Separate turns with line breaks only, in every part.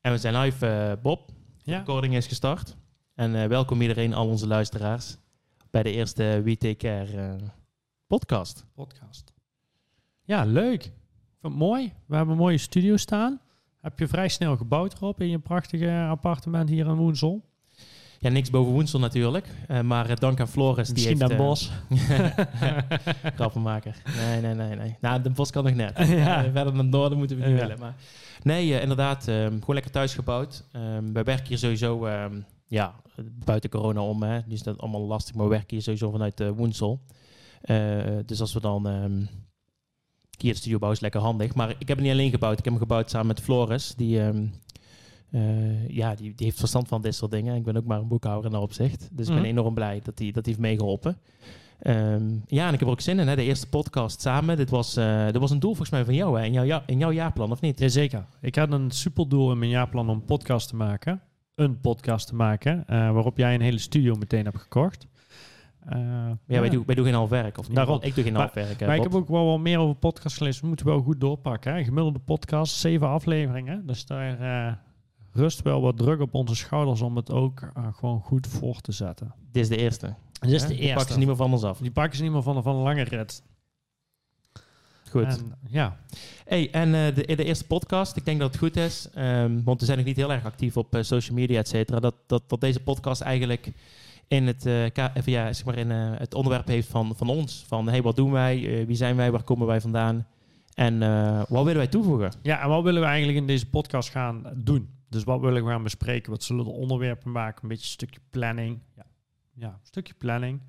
En we zijn live, eh, Bob. De
Ja.
recording is gestart. En eh, welkom iedereen, al onze luisteraars, bij de eerste We Take Care eh, podcast.
Podcast. Ja, leuk. Ik Vond het mooi. We hebben een mooie studio staan. Heb je vrij snel gebouwd erop in je prachtige appartement hier in Woensel.
Ja, niks boven Woensel natuurlijk. eh, maar eh, dank aan Floris. Die heeft, eh,
Bos.
Grappenmaker. Nee, nee, nee, nee. Nou, de bos kan nog net.
Ja.
Verder naar het noorden moeten we niet willen. Maar nee, inderdaad. gewoon lekker thuis gebouwd. We werken hier sowieso, ja, buiten corona om. Hè. Nu is dat allemaal lastig, maar we werken hier sowieso vanuit eh Woensel. Dus als we dan ehm, hier de studio bouwen, is lekker handig. Maar ik heb het niet alleen gebouwd. Ik heb hem gebouwd samen met Floris. Die, ehm, eh, ja, die, die heeft verstand van dit soort dingen. Ik ben ook maar een boekhouder in dat opzicht. Dus ik
Mhm.
ben enorm blij dat hij dat die heeft meegeholpen. Ehm, ja, en ik heb er ook zin in. Hè? De eerste podcast samen. Dit was, eh, dit was een doel volgens mij van jou hè? In, jouw, ja- in jouw jaarplan, of niet?
Jazeker. Ik had een superdoel in mijn jaarplan om een podcast te maken. Een podcast te maken. eh, waarop jij een hele studio meteen hebt gekocht. Eh,
Ja, Wij, doen, wij doen geen half werk. Of
Daarom.
geval, ik doe geen half werk. hè,
Maar ik heb ook wel wat meer over podcast gelezen. We moeten wel goed doorpakken. Hè? Gemiddelde podcast, zeven afleveringen. Dus daar rust wel wat druk op onze schouders om het ook eh, gewoon goed voor te zetten.
Dit is de eerste.
Dit is de
Die pakken
eerste.
ze niet meer van ons af.
Die pakken ze niet meer van van een lange rit.
Goed.
En, ja,
Hey, en eh, de, de eerste podcast, ik denk dat het goed is, ehm, want we zijn nog niet heel erg actief op eh, social media, et cetera, dat, dat, dat deze podcast eigenlijk in het, even, ja, zeg maar in, het onderwerp heeft van, van ons. Van, hey, wat doen wij? Wie zijn wij? Waar komen wij vandaan? En wat willen wij toevoegen?
ja, en wat willen we eigenlijk in deze podcast gaan doen? Dus wat willen we gaan bespreken? Wat zullen de onderwerpen maken? Een beetje een stukje planning. Ja, ja een stukje planning.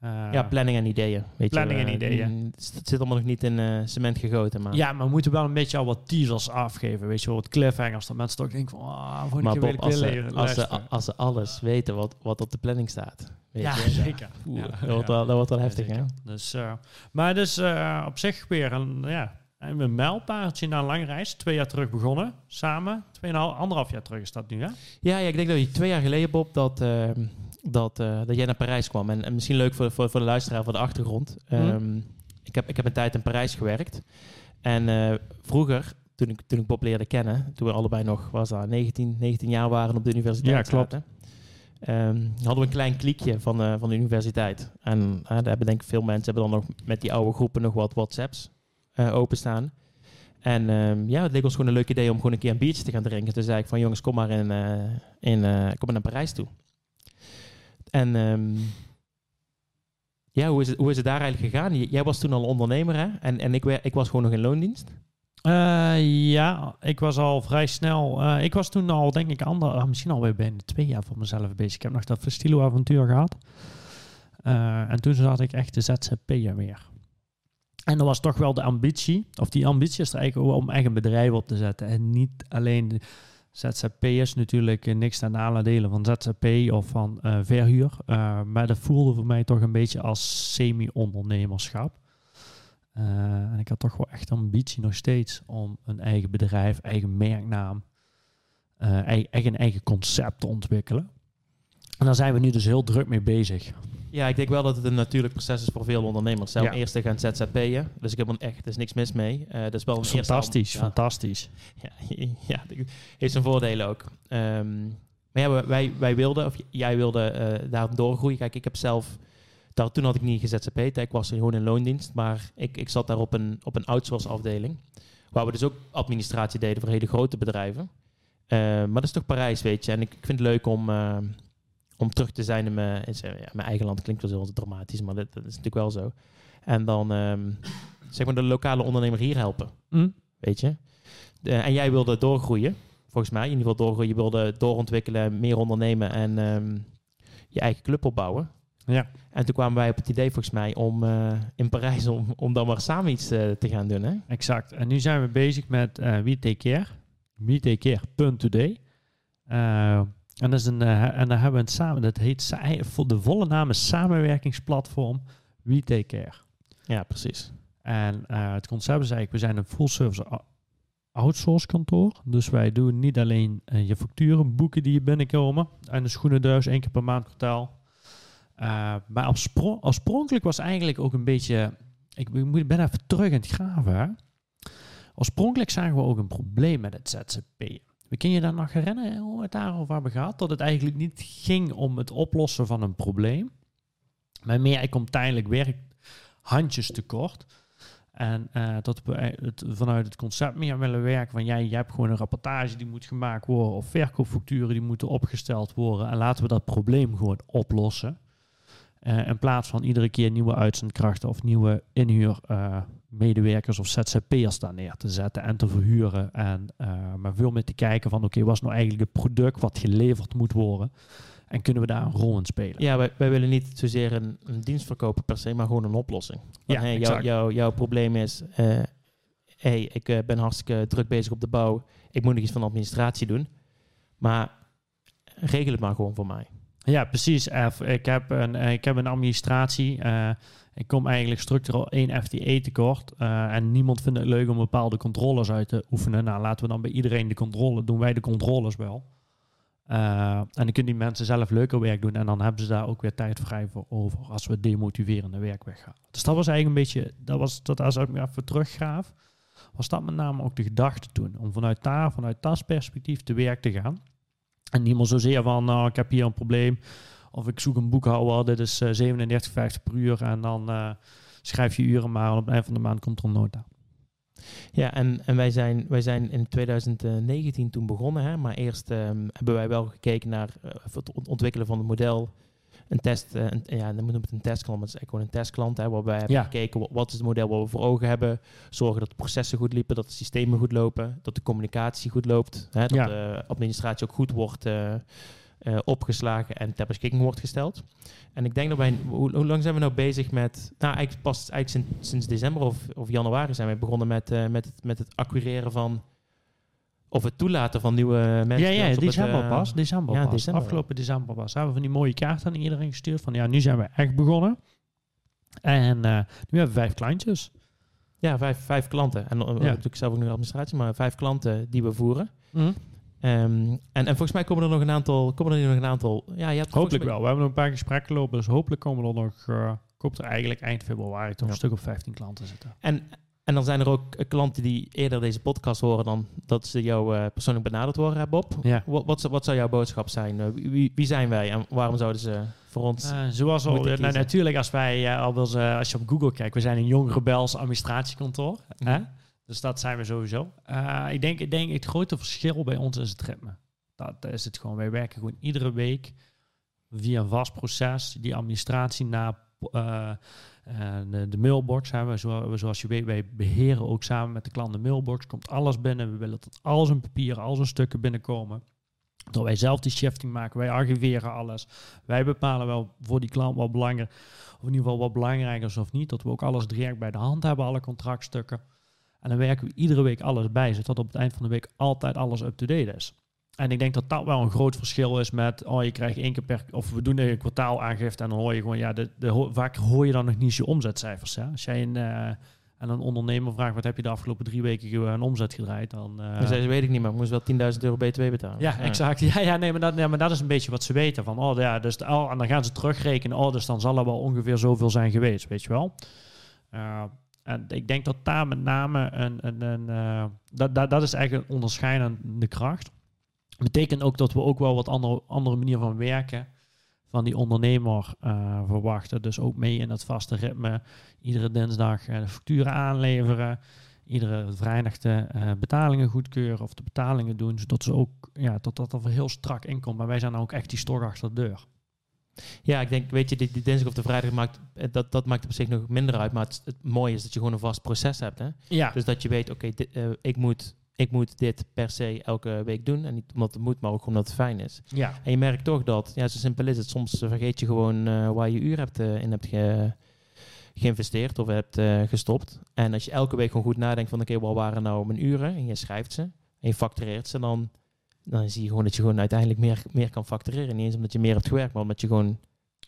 Eh,
ja, planning en ideeën. Weet
planning
je,
en
eh,
ideeën.
mm, Het zit allemaal nog niet in eh, cement gegoten, maar...
ja, maar we moeten wel een beetje al wat teasers afgeven. Weet je wel, wat cliffhangers. Dat mensen toch denken van, ah, volgende
Maar
wil
Bob,
ik
als ze,
leren
als, ze, als ze alles weten wat, wat op de planning staat. Weet
Ja,
je,
zeker.
Oeh,
Ja,
dat, wordt wel, dat wordt wel heftig, hè?
Dus, eh, maar dus op zich weer een, ja, een mijlpaardje na een lange reis. Twee jaar terug begonnen, samen. Tweeënhalf, anderhalf jaar terug is dat nu, hè?
Ja, ja, ik denk dat je twee jaar geleden, Bob, dat, eh, dat, eh, dat jij naar Parijs kwam. En, en misschien leuk voor, voor, voor de luisteraar, voor de achtergrond.
Mhm.
Ehm, ik, heb, ik heb een tijd in Parijs gewerkt. En eh, vroeger, toen ik, toen ik Bob leerde kennen, toen we allebei nog was dat, 19, 19 jaar waren op de universiteit.
Ja, klopt.
zaten, ehm, hadden we een klein kliekje van, eh, van de universiteit. En daar hebben denk ik veel mensen hebben dan nog met die oude groepen nog wat WhatsApps openstaan. En ehm, ja, het leek ons gewoon een leuk idee om gewoon een keer een biertje te gaan drinken. Toen zei ik van jongens, kom maar, in, eh, in, eh, kom maar naar Parijs toe. En ehm, ja, hoe is, het, hoe is het daar eigenlijk gegaan? Jij was toen al ondernemer hè? En, en ik, ik was gewoon nog in loondienst.
Eh, ja, ik was al vrij snel. eh, ik was toen al, denk ik, ander, ah, misschien alweer bijna twee jaar voor mezelf bezig. Ik heb nog dat Festilo-avontuur gehad. Eh, en toen zat ik echt de ZZP'er weer. En dat was toch wel de ambitie. Of die ambitie is er eigenlijk om echt een bedrijf op te zetten. En niet alleen de ZZP'ers natuurlijk eh, niks ten nadelen van ZZP of van eh, verhuur. Eh, maar dat voelde voor mij toch een beetje als semi-ondernemerschap. En ik had toch wel echt ambitie nog steeds om een eigen bedrijf, eigen merknaam, ei- echt een eigen concept te ontwikkelen. En daar zijn we nu dus heel druk mee bezig.
Ja, ik denk wel dat het een natuurlijk proces is voor veel ondernemers. Zelf
Ja.
eerst te gaan ZZP'en. Dus ik heb er echt, er is niks mis mee. Eh dat is wel een eerste
Fantastisch,
ja,
fantastisch.
Ja, ja heeft zijn voordelen ook. Ehm, maar ja, wij, wij wilden, of jij wilde eh, daar doorgroeien. Kijk, ik heb zelf, daar, toen had ik niet gezet Ik was gewoon in loondienst, maar ik, ik zat daar op een, op een outsource afdeling. Waar we dus ook administratie deden voor hele grote bedrijven. Eh, maar dat is toch Parijs, weet je. En ik, ik vind het leuk om, eh, om terug te zijn in mijn, in zijn- ja, mijn eigen land. Klinkt wel heel dramatisch, maar dat, dat is natuurlijk wel zo. En dan ehm, zeg maar de lokale ondernemer hier helpen
Hm?
weet je. De- en jij wilde doorgroeien, volgens mij. In ieder geval doorgroeien. Je wilde doorontwikkelen, meer ondernemen en ehm, je eigen club opbouwen.
Ja.
En toen kwamen wij op het idee, volgens mij, om eh, in Parijs om, om dan maar samen iets eh, te gaan doen. Hè?
Exact. En nu zijn we bezig met eh We Take Care. WeTakeCare.today. Eh en, dat is een, eh, en daar hebben we het samen, dat heet de volle naam is samenwerkingsplatform We Take Care.
Ja, precies.
En eh, het concept is eigenlijk, we zijn een full service outsource kantoor. Dus wij doen niet alleen eh, je facturen boeken die je binnenkomen. En de schoenenduis één keer per maand kwartaal. Maar oorspronkelijk was eigenlijk ook een beetje... Ik moet- ben even terug in het graven. Hè? Oorspronkelijk zagen we ook een probleem met het ZZP. Kun je dat nog herinneren hoe we het daarover hebben gehad? Dat het eigenlijk niet ging om het oplossen van een probleem. Maar meer, ik kom tijdelijk werk handjes tekort. En uh, dat we het, vanuit het concept meer willen werken van jij, jij hebt gewoon een rapportage die moet gemaakt worden of verkoopfacturen die moeten opgesteld worden en laten we dat probleem gewoon oplossen. Uh, in plaats van iedere keer nieuwe uitzendkrachten of nieuwe inhuurmedewerkers uh, of ZZP'ers daar neer te zetten en te verhuren. En maar veel meer te kijken van oké, okay, wat is nou eigenlijk het product wat geleverd moet worden? En kunnen we daar een rol in spelen?
Ja, wij, wij willen niet zozeer een, een dienst verkopen per se, maar gewoon een oplossing. Want,
Ja,
hey, jouw, probleem is, eh hey, ik eh, ben hartstikke druk bezig op de bouw. Ik moet nog iets van de administratie doen. Maar regel het maar gewoon voor mij.
Ja, precies. F. Ik heb een, eh, ik heb een administratie. eh, ik kom eigenlijk structureel één FTE tekort. eh, en niemand vindt het leuk om bepaalde controles uit te oefenen. Nou, laten we dan bij iedereen de controle doen. Wij de controles wel. Eh, en dan kunnen die mensen zelf leuker werk doen. En dan hebben ze daar ook weer tijd vrij voor over. Als we demotiverende werk weggaan. Dus dat was eigenlijk een beetje. Dat was dat als ik me even teruggraaf. Was dat met name ook de gedachte toen. Om vanuit daar, vanuit dat perspectief te werk te gaan. En niet meer zozeer van, nou, ik heb hier een probleem. Of ik zoek een boekhouder, dit is eh 37,50 per uur. En dan eh, schrijf je uren maar. En op het eind van de maand komt er een nota.
Ja, en, en wij, zijn, wij zijn in 2019 toen begonnen. Hè, maar eerst ehm, hebben wij wel gekeken naar eh, het ont- ontwikkelen van het model. Een test, eh, een, ja, dan noemen we het een testklant, maar het is eigenlijk gewoon een testklant. Hè, waarbij we hebben
Ja.
gekeken, wat, wat is het model wat we voor ogen hebben. Zorgen dat de processen goed liepen, dat de systemen goed lopen. Dat de communicatie goed loopt. Hè, dat
Ja.
de administratie ook goed wordt eh, eh, opgeslagen en ter beschikking wordt gesteld. En ik denk dat wij, hoe, hoe lang zijn we nou bezig met, nou eigenlijk pas eigenlijk sinds, sinds december of, of januari zijn we begonnen met, met, het, met het accureren van, of het toelaten van nieuwe mensen.
ja,
bij
ja,
het,
december
eh,
pas. December
ja,
pas.
december.
Afgelopen december pas. Hebben we van die mooie kaart aan iedereen gestuurd. Van ja, nu zijn we echt begonnen. En eh, nu hebben we vijf klantjes.
Ja, vijf, vijf klanten. En heb ik zelf ook nog administratie, maar vijf klanten die we voeren.
Mhm.
Ehm, en, en volgens mij komen er nog een aantal, komen er nog een aantal, ja, je hebt
Hopelijk
mij-
wel. We hebben nog een paar gesprekken lopen. Dus hopelijk komen er nog... eh hoop er eigenlijk eind februari toch
Ja.
een stuk op 15 klanten zitten.
En, en dan zijn er ook eh, klanten die eerder deze podcast horen dan dat ze jou eh, persoonlijk benaderd worden, Bob.
Ja.
Wat, wat, zou- wat zou jouw boodschap zijn? Eh, wie, wie zijn wij en waarom zouden ze voor ons...
Eh, zoals al, nou, natuurlijk, als wij al eh, als je op Google kijkt, we zijn een jong rebels administratiekantoor. hè?
Mhm.
Dus dat zijn we sowieso. Eh, ik, denk, ik denk het grote verschil bij ons is het ritme. Dat is het gewoon. Wij werken gewoon iedere week via een vast proces. Die administratie na eh, eh, de, mailbox hebben we. Zo, zoals je weet, wij beheren ook samen met de klant de mailbox. Komt alles binnen. We willen dat alles in papier, al zijn stukken binnenkomen. Dat wij zelf die shifting maken. Wij archiveren alles. Wij bepalen wel voor die klant wat belangrijk, of in ieder geval wat belangrijk is of niet. Dat we ook alles direct bij de hand hebben, alle contractstukken. En dan werken we iedere week alles bij, zodat op het eind van de week altijd alles up-to-date is. En ik denk dat dat wel een groot verschil is met, oh je krijgt één keer per, of we doen een kwartaalaangifte en dan hoor je gewoon, ja, de, de, vaak hoor je dan nog niet eens je omzetcijfers. Hè? Als jij een, eh, aan een ondernemer vraagt, wat heb je de afgelopen drie weken aan omzet gedraaid, dan... eh,
Dan zei ze, weet ik niet, maar ik moest wel 10.000 euro BTW betalen.
ja, exact. Ja, ja, nee, maar dat, ja, maar dat is een beetje wat ze weten. Van, oh, ja, dus, oh, en dan gaan ze terugrekenen. Oh, dus dan zal er wel ongeveer zoveel zijn geweest, weet je wel. Uh, en ik denk dat daar met name een... een, een uh, dat, dat, dat is eigenlijk een onderscheidende kracht. Betekent ook dat we ook wel wat andere, andere manier van werken van die ondernemer uh, verwachten. Dus ook mee in dat vaste ritme. Iedere dinsdag uh, de facturen aanleveren iedere vrijdag de uh, betalingen goedkeuren of de betalingen doen, zodat ze ook, ja, dat dat er heel strak in komt. Maar wij zijn dan ook echt die stok achter de deur.
Ja, ik denk, weet je, die, die dinsdag of de vrijdag maakt, eh, dat, dat maakt op zich nog minder uit. Maar het, het mooie is dat je gewoon een vast proces hebt. Hè?
Ja.
Dus dat je weet, oké, okay, uh, ik, moet, ik moet dit per se elke week doen. En niet omdat het moet, maar ook omdat het fijn is.
Ja.
En je merkt toch dat, ja, zo simpel is het. Soms vergeet je gewoon uh, waar je uur hebt, uh, in hebt ge, geïnvesteerd of hebt uh, gestopt. En als je elke week gewoon goed nadenkt van, oké, okay, wat waren nou mijn uren? En je schrijft ze en je factureert ze, dan, dan zie je gewoon dat je gewoon uiteindelijk meer, meer kan factureren. Niet eens omdat je meer hebt gewerkt, maar omdat je gewoon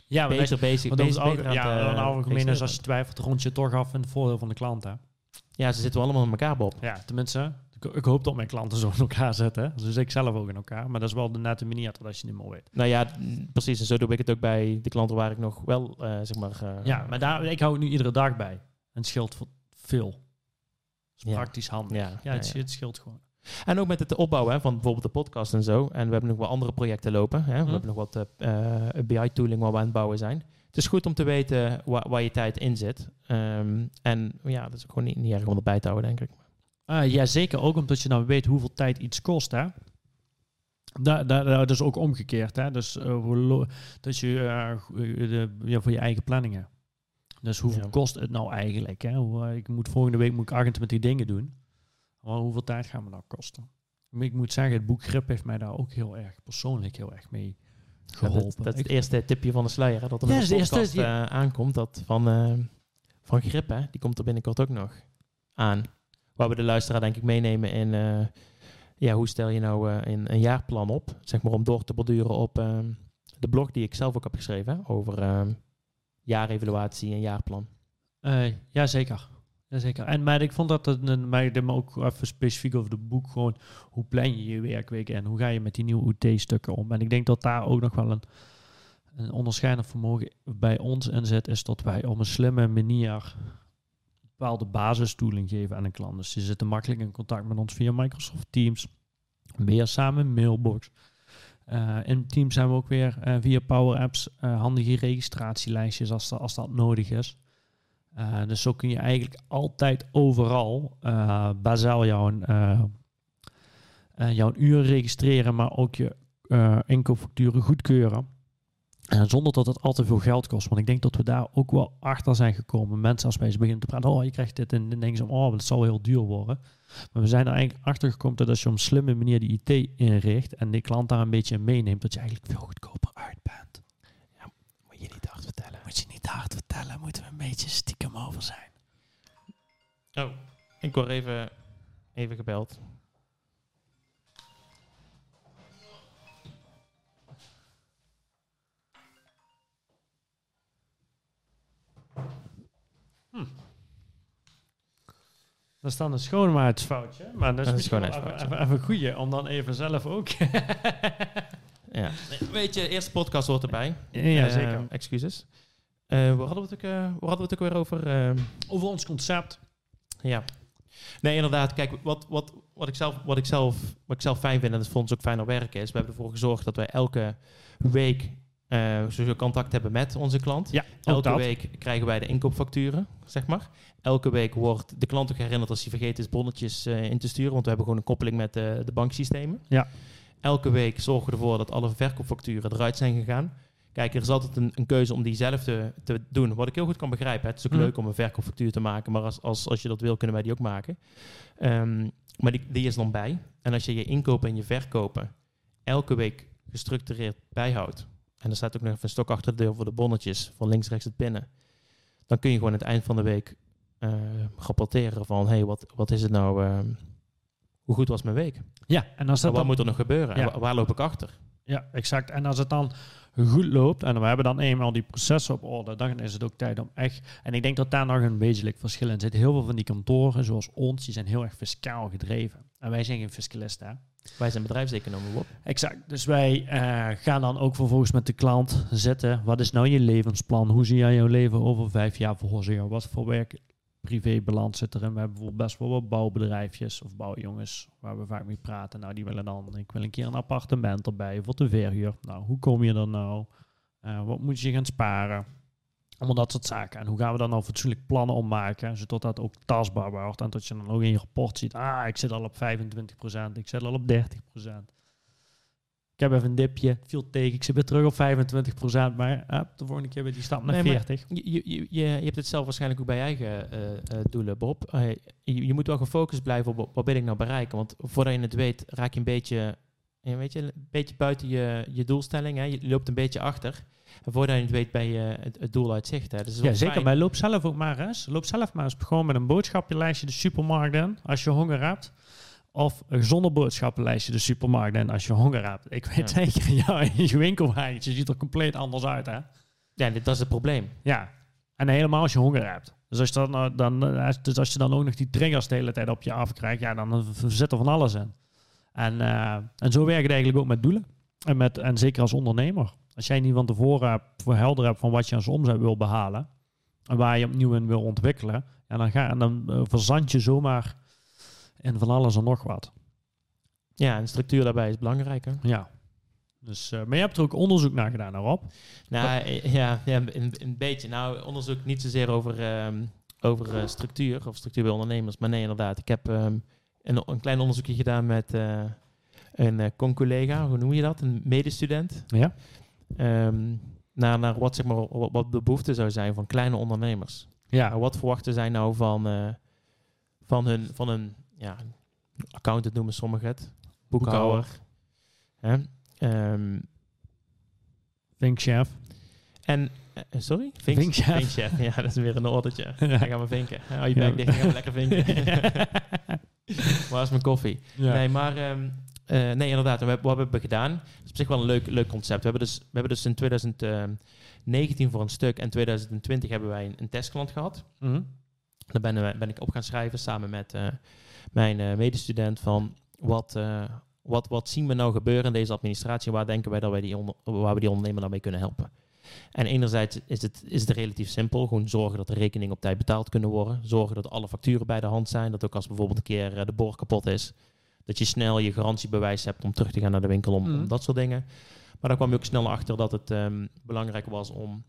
ja,
beter
dat,
bezig,
want
bezig,
over,
beter
ja,
uh,
algemeen is als je twijfelt, rond je toch af in het voordeel van de klant. Hè?
Ja, ze zitten allemaal in elkaar, Bob.
Ja, tenminste, ik, ik, hoop dat mijn klanten zo in elkaar zitten. Dus ik zelf ook in elkaar. Maar dat is wel de nette manier dat als je niet meer weet.
Nou ja, precies. En zo doe ik het ook bij de klanten waar ik nog wel, uh, zeg maar... Uh,
ja, maar daar, ik hou het nu iedere dag bij. En het scheelt veel. Het is
ja.
praktisch handig.
Ja,
ja, het, het scheelt gewoon.
En ook met het opbouwen hè, van bijvoorbeeld de podcast en zo. En we hebben nog wel andere projecten lopen. Hè. We
Mhm.
hebben nog wat eh, eh, BI-tooling waar we aan het bouwen zijn. Het is goed om te weten waar, waar je tijd in zit. Ehm, en ja, dat is ook gewoon niet, niet erg om erbij te houden, denk ik.
Ah, ja, zeker ook omdat je dan weet hoeveel tijd iets kost, hè. Daar, daar, daar- dat is ook omgekeerd, hè. Dus eh, dat je eh, de, ja, voor je eigen planningen. Dus hoeveel
Ja.
kost het nou eigenlijk? Hè? Hoe, eh, ik moet volgende week moet ik 28 dingen doen. Maar hoeveel tijd gaan me nou kosten? Maar Ik moet zeggen, het boek Grip heeft mij daar ook heel erg persoonlijk heel erg mee geholpen.
Dat, dat is het eerste tipje van de sluier. Hè, dat er
Ja,
een podcast
eerste,
aankomt. Dat van, van Grip, hè, die komt er binnenkort ook nog aan. Waar we de luisteraar denk ik meenemen in... eh, ja, hoe stel je nou eh, een, een jaarplan op? Zeg maar om door te borduren op eh, de blog die ik zelf ook heb geschreven. Hè, over eh, jaarevaluatie en jaarplan.
Eh, ja, zeker. Jazeker. En maar ik vond dat een, maar ook even specifiek over het boek gewoon hoe plan je je werkweek en hoe ga je met die nieuwe UT-stukken om. En ik denk dat daar ook nog wel een, een onderscheidend vermogen bij ons in zit, is dat wij op een slimme manier bepaalde basistooling geven aan een klant. Dus die zitten makkelijk in contact met ons via Microsoft Teams, meer samen in Mailbox. Eh, in Teams hebben we ook weer eh, via Power Apps eh, handige registratielijstjes als, als dat nodig is. Dus zo kun je eigenlijk altijd overal bazaal jouw, jouw uren registreren, maar ook je inkoopfacturen goedkeuren. En zonder dat het al te veel geld kost. Want ik denk dat we daar ook wel achter zijn gekomen. Mensen als wij beginnen te praten, oh je krijgt dit en dan denken ze, oh het zal heel duur worden. Maar we zijn er eigenlijk achter gekomen dat als je op een slimme manier die IT inricht en die klant daar een beetje in meeneemt, dat je eigenlijk veel goedkoper uit bent.
Moet je niet hard vertellen.
Moet je niet hard vertellen, moeten we een beetje stiekem over zijn.
Oh, ik word even, even gebeld.
Dat is dan een schoonmaakfoutje, maar dat is,
een
misschien wel even, even, even goeie om dan even zelf ook...
Ja. Weet je, eerste podcast hoort erbij.
ja,
Eh,
zeker.
excuses. Eh, waar, hadden we het ook, eh, waar hadden we het ook weer over? Eh,
Over ons concept.
ja. Nee, inderdaad. Kijk, wat, wat, wat, ik zelf, wat, ik zelf, wat ik zelf fijn vind, en dat voor ons ook fijn op werken is, we hebben ervoor gezorgd dat wij elke week eh sowieso contact hebben met onze klant.
Ja,
Elke
dat.
week krijgen wij de inkoopfacturen, zeg maar. Elke week wordt de klant ook herinnerd als hij vergeten is bonnetjes eh, in te sturen, want we hebben gewoon een koppeling met de banksystemen.
Ja.
Elke week zorgen we ervoor dat alle verkoopfacturen eruit zijn gegaan. Kijk, er is altijd een, een keuze om die zelf te, te doen. Wat ik heel goed kan begrijpen. hè. Het is ook
Mhm.
leuk om een verkoopfactuur te maken, maar als, als, als je dat wil, kunnen wij die ook maken. Ehm, maar die, die is dan bij. En als je je inkopen en je verkopen elke week gestructureerd bijhoudt, en er staat ook nog even een stok achter de deur voor de bonnetjes, van links, rechts het pinnen, dan kun je gewoon aan het eind van de week eh, rapporteren van, hé, hey, wat, wat is het nou, ehm, hoe goed was mijn week?
Ja, en als dat
wat
dan...
moet er nog gebeuren? En waar loop ik achter?
Ja, exact. En als het dan goed loopt en we hebben dan eenmaal die processen op orde, dan is het ook tijd om echt... En ik denk dat daar nog een wezenlijk verschil in zit. Heel veel van die kantoren, zoals ons, die zijn heel erg fiscaal gedreven. En wij zijn geen fiscalisten, hè?
Wij zijn bedrijfseconomen, Bob.
Exact. Dus wij eh, gaan dan ook vervolgens met de klant zitten. Wat is nou je levensplan? Hoe zie jij jouw leven over vijf jaar voor zich? Wat voor werk, privébalans zit erin? We hebben bijvoorbeeld best wel wat bouwbedrijfjes of bouwjongens waar we vaak mee praten. Nou, die willen dan, ik wil een keer een appartement erbij voor de verhuur. Nou, hoe kom je er nou? Eh, wat moet je gaan sparen? Allemaal dat soort zaken. En hoe gaan we dan nou fatsoenlijk plannen opmaken, zodat dat ook tastbaar wordt. En dat je dan ook in je rapport ziet, ah, ik zit al op 25%, ik zit al op 30%. Ik heb even een dipje, viel tegen, ik zit weer terug op 25%, maar eh, de volgende keer weer die stap naar
Nee, maar
40.
Je, je, je, hebt het zelf waarschijnlijk ook bij je eigen eh, eh, doelen, Bob. Eh, je, je moet wel gefocust blijven op wat- wil ik nou bereiken. Want voordat je het weet, raak je een beetje, weet je, een beetje buiten je, je doelstelling. Hè. Je loopt een beetje achter. En voordat je het weet, ben je het, het doel uit zicht. Hè. Dus
Ja, zeker.
fijn.
Maar loop zelf ook maar eens. Loop zelf maar eens gewoon met een boodschappenlijstje de supermarkt in als je honger hebt. Of een zonder boodschappenlijstje de supermarkt in als je honger hebt. Ik weet
Ja.
zeker, ja, je winkelwagentje ziet er compleet anders uit, hè?
Ja, dit, dat is het probleem.
Ja. En helemaal als je honger hebt. Dus als je dan, eh, dan, eh, dus als je dan ook nog die triggers de hele tijd op je afkrijgt, ja, dan zit er van alles in. En, eh, en zo werkt het eigenlijk ook met doelen. En, met, en zeker als ondernemer. Als jij niet van tevoren hebt, voor helder hebt van wat je als omzet wil behalen. En waar je opnieuw in wil ontwikkelen. Ja, dan, ga, en dan eh, verzand je zomaar in van alles en nog wat.
Ja, en structuur daarbij is belangrijk. Hè?
Ja. Dus, eh, maar je hebt er ook onderzoek naar gedaan, daarop.
Nou, eh, ja, ja een, een beetje. Nou, onderzoek niet zozeer over, ehm, over eh, structuur of structuur bij ondernemers. Maar nee, inderdaad. Ik heb ehm, een, een klein onderzoekje gedaan met eh, een con-collega. Hoe noem je dat? Een medestudent.
Ja.
Ehm, naar, naar wat, zeg maar, wat, wat de behoefte zou zijn van kleine ondernemers.
Ja.
Nou, wat verwachten zij nou van, van hun, van een ja, accountant noemen sommigen het, boekhouder. Hè? Ehm,
Vinkchef.
en, eh, sorry? Vink-
Vinkchef.
Vinkchef. Ja, dat is weer een ordetje.
Ja.
Dan gaan we vinken. Hou je
Ja.
bek dicht, dan gaan we lekker vinken. Waar is mijn koffie?
ja.
Nee, maar ehm, eh, nee, inderdaad. We, wat hebben we gedaan? Dat is op zich wel een leuk, leuk concept. We hebben, dus, we hebben dus in 2019 voor een stuk en 2020 hebben wij een, een testklant gehad.
Mhm.
Daar ben, ik op gaan schrijven samen met eh, mijn eh, medestudent van wat, eh, wat, wat zien we nou gebeuren in deze administratie en waar denken wij dat wij die onder, waar we die ondernemer dan mee kunnen helpen. En enerzijds is het, is het relatief simpel. Gewoon zorgen dat de rekeningen op tijd betaald kunnen worden. Zorgen dat alle facturen bij de hand zijn. Dat ook als bijvoorbeeld een keer eh, de boor kapot is, dat je snel je garantiebewijs hebt om terug te gaan naar de winkel om, om dat soort dingen. Maar dan kwam je ook snel achter dat het ehm, belangrijk was om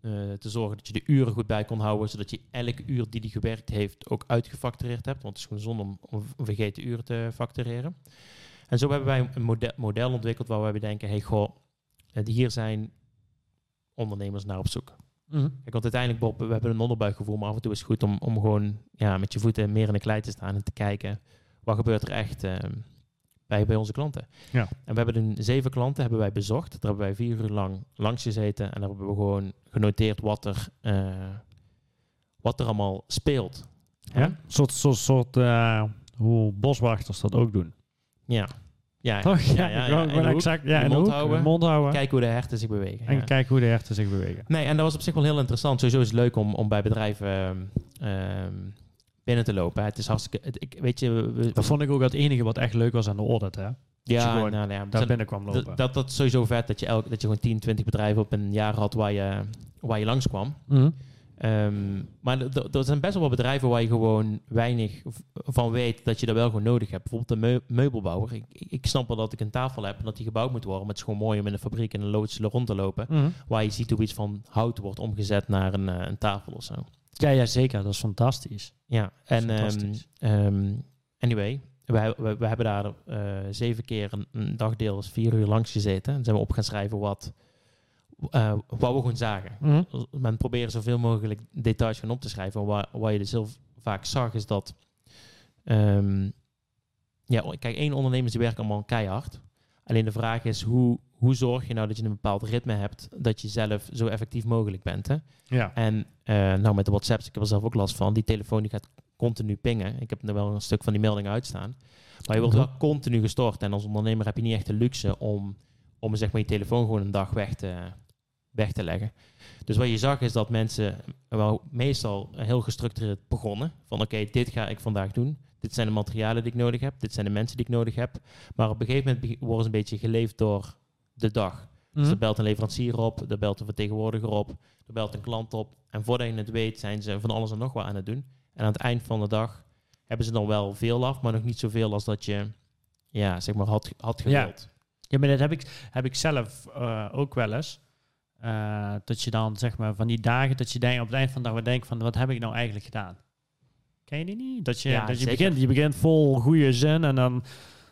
eh, te zorgen dat je de uren goed bij kon houden, zodat je elke uur die die gewerkt heeft ook uitgefactureerd hebt. Want het is gewoon zonde om, om vergeten uren te factureren. En zo hebben wij een model, model ontwikkeld waar we denken, hey goh, eh, hier zijn ondernemers naar op zoek. Kijk, want uiteindelijk, Bob, we hebben een onderbuikgevoel, maar af en toe is het goed om, om gewoon ja, met je voeten meer in de klei te staan en te kijken, wat gebeurt er echt ehm, bij, bij onze klanten.
Ja.
En we hebben een zeven klanten hebben wij bezocht. Daar hebben wij vier uur lang langs gezeten en daar hebben we gewoon genoteerd wat er, eh, wat er allemaal speelt.
Ja. Een soort, soort, soort eh, hoe boswachters dat ook doen.
Ja. Ja,
Toch?
ja, ja, ja. hoek,
exact. Ja,
mond
hoek,
houden.
mond houden.
Kijken hoe de herten zich bewegen.
en
ja.
kijken hoe de herten zich bewegen.
Nee, en dat was op zich wel heel interessant. Sowieso is het leuk om, om bij bedrijven ehm, binnen te lopen. Het is hartstikke... Het, ik, weet je... we-
Dat vond ik ook het enige wat echt leuk was aan de audit, hè? gewoon
nou, ja,
Daar binnen kwam lopen.
dat, dat, dat is sowieso vet dat je, elk, dat je gewoon 10, 20 bedrijven op een jaar had waar je, waar je langskwam. Ehm, maar er- zijn best wel wat bedrijven waar je gewoon weinig van weet dat je dat wel gewoon nodig hebt. Bijvoorbeeld een meu- meubelbouwer. Ik, snap wel dat ik een tafel heb en dat die gebouwd moet worden. Maar het is gewoon mooi om in een fabriek in een loods rond te lopen.
Mhm.
Waar je ziet hoe iets van hout wordt omgezet naar een, eh, een tafel of zo.
Ja, ja, zeker. Dat is fantastisch.
Ja, en ehm,
Fantastisch.
ehm, anyway, we, we, we hebben daar eh, zeven keer een, een dagdeel, dus vier uur langs gezeten. En zijn we op gaan schrijven wat, eh, wat we gewoon zagen.
Mhm.
Men proberen zoveel mogelijk details van op te schrijven. Waar, waar je dus heel vaak zag is dat... ehm, ja, kijk, één ondernemers die werken allemaal keihard. Alleen de vraag is, hoe, hoe zorg je nou dat je een bepaald ritme hebt... dat je zelf zo effectief mogelijk bent, hè?
Ja.
En eh, nou, met de WhatsApps, ik heb er zelf ook last van. Die telefoon die gaat continu pingen. Ik heb er wel een stuk van die meldingen uitstaan. Maar je wordt wel continu gestort. En als ondernemer heb je niet echt de luxe om, om zeg maar, je telefoon gewoon een dag weg te, weg te leggen. Dus wat je zag is dat mensen wel meestal heel gestructureerd begonnen. Van oké, dit ga ik vandaag doen. Dit zijn de materialen die ik nodig heb. Dit zijn de mensen die ik nodig heb. Maar op een gegeven moment worden ze een beetje geleefd door de dag. Dus
Mhm.
er belt een leverancier op, er belt een vertegenwoordiger op, er belt een klant op. En voordat je het weet zijn ze van alles en nog wat aan het doen. En aan het eind van de dag hebben ze dan wel veel af, maar nog niet zoveel als dat je ja, zeg maar had, had
Ja.
gewild.
Ja, maar dat heb ik, heb ik zelf eh, ook wel eens. Eh, dat je dan zeg maar van die dagen dat je denkt op het eind van de dag wat denkt van wat heb ik nou eigenlijk gedaan? Ken je die niet? Dat je,
Ja,
dat je,
zeker.
begint, je begint vol goede zin en dan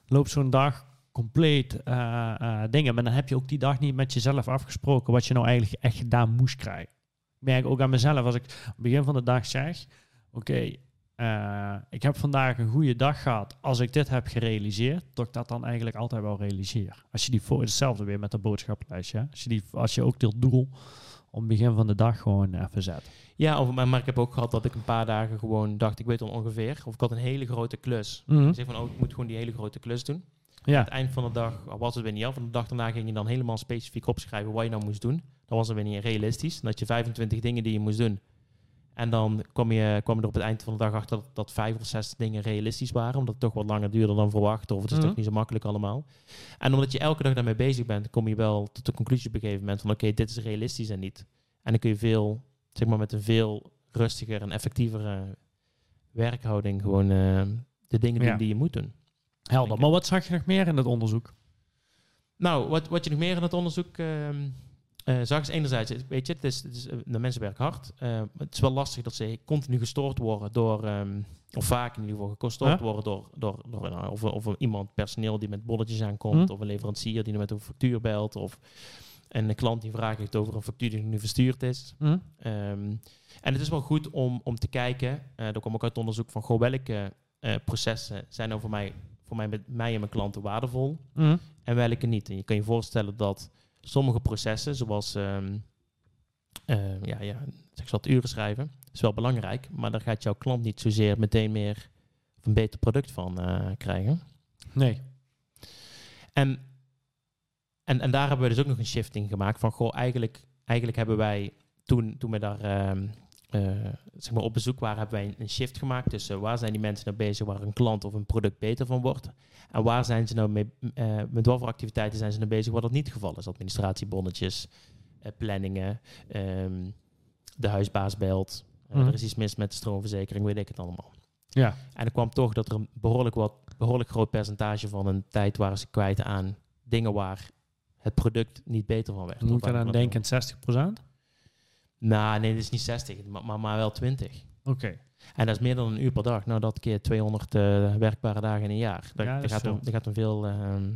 loopt zo'n dag compleet eh, eh, dingen. Maar dan heb je ook die dag niet met jezelf afgesproken wat je nou eigenlijk echt gedaan moest krijgen. Ik merk ook aan mezelf als ik op het begin van de dag zeg, oké, eh, ik heb vandaag een goede dag gehad. Als ik dit heb gerealiseerd, dat ik dat dan eigenlijk altijd wel realiseer. Als je die voor hetzelfde weer met de boodschappenlijstje. hè. Als je, die, als je ook dit doel om het begin van de dag gewoon even zet.
Ja, of, maar maar ik heb ook gehad dat ik een paar dagen gewoon dacht, ik weet al ongeveer. Of ik had een hele grote klus.
Mhm.
Ik zeg van, oh, ik moet gewoon die hele grote klus doen. Aan
Ja,
het eind van de dag was het weer niet af. En de dag daarna ging je dan helemaal specifiek opschrijven wat je nou moest doen. Dan was het weer niet realistisch. Dan had je 25 dingen die je moest doen. En dan kwam je, kwam je er op het eind van de dag achter dat, dat vijf of zes dingen realistisch waren. Omdat het toch wat langer duurde dan verwacht. Of het is
Mhm.
toch niet zo makkelijk allemaal. En omdat je elke dag daarmee bezig bent, kom je wel tot de conclusie op een gegeven moment van oké, dit is realistisch en niet. En dan kun je veel, zeg maar met een veel rustiger en effectievere werkhouding gewoon eh, de dingen
Ja.
doen die je moet doen.
Helder. Maar wat zag je nog meer in het onderzoek?
Nou, wat, wat je nog meer in het onderzoek ehm, eh, zag is enerzijds, weet je, het is, het is, eh, de mensen werken hard. Eh, het is wel lastig dat ze continu gestoord worden door, ehm, of vaak in ieder geval gestoord worden door, door, door nou, of, of iemand personeel die met bolletjes aankomt,
Hm.
of een leverancier die met een factuur belt, of een klant die vraagt heeft over een factuur die nu verstuurd is.
Hm?
Ehm, en het is wel goed om, om te kijken, eh dat kwam ook uit onderzoek van, goh, welke processen zijn nou voor mij, voor mij, met mij en mijn klanten waardevol?
Hm?
en welke niet. En je kan je voorstellen dat sommige processen, zoals ehm, eh, ja, ja, zeg wat uren schrijven, is wel belangrijk, maar daar gaat jouw klant niet zozeer meteen meer of een beter product van eh, krijgen.
Nee.
En, en, en daar hebben we dus ook nog een shift in gemaakt van, goh, eigenlijk, eigenlijk hebben wij toen, toen we daar ehm, eh, zeg maar op bezoek waren, hebben wij een, shift gemaakt tussen waar zijn die mensen nou bezig waar een klant of een product beter van wordt en waar zijn ze nou mee, eh, met wat voor activiteiten zijn ze nou bezig waar dat niet het geval is. Administratiebonnetjes, eh, planningen, ehm, de huisbaas belt, eh,
Mhm.
er is iets mis met de stroomverzekering, weet ik het allemaal.
Ja.
En er kwam toch dat er een behoorlijk, wat, behoorlijk groot percentage van een tijd waren ze kwijt aan dingen waar het product niet beter van werd.
Moet ik
waar-
dan denken 60%?
Nou, nee, dat is niet 60, maar, maar, wel 20.
Oké.
En dat is meer dan een uur per dag. Nou, dat keer 200 eh, werkbare dagen in een jaar. Daar,
Ja, dat
gaat, om, daar gaat om veel. ehm.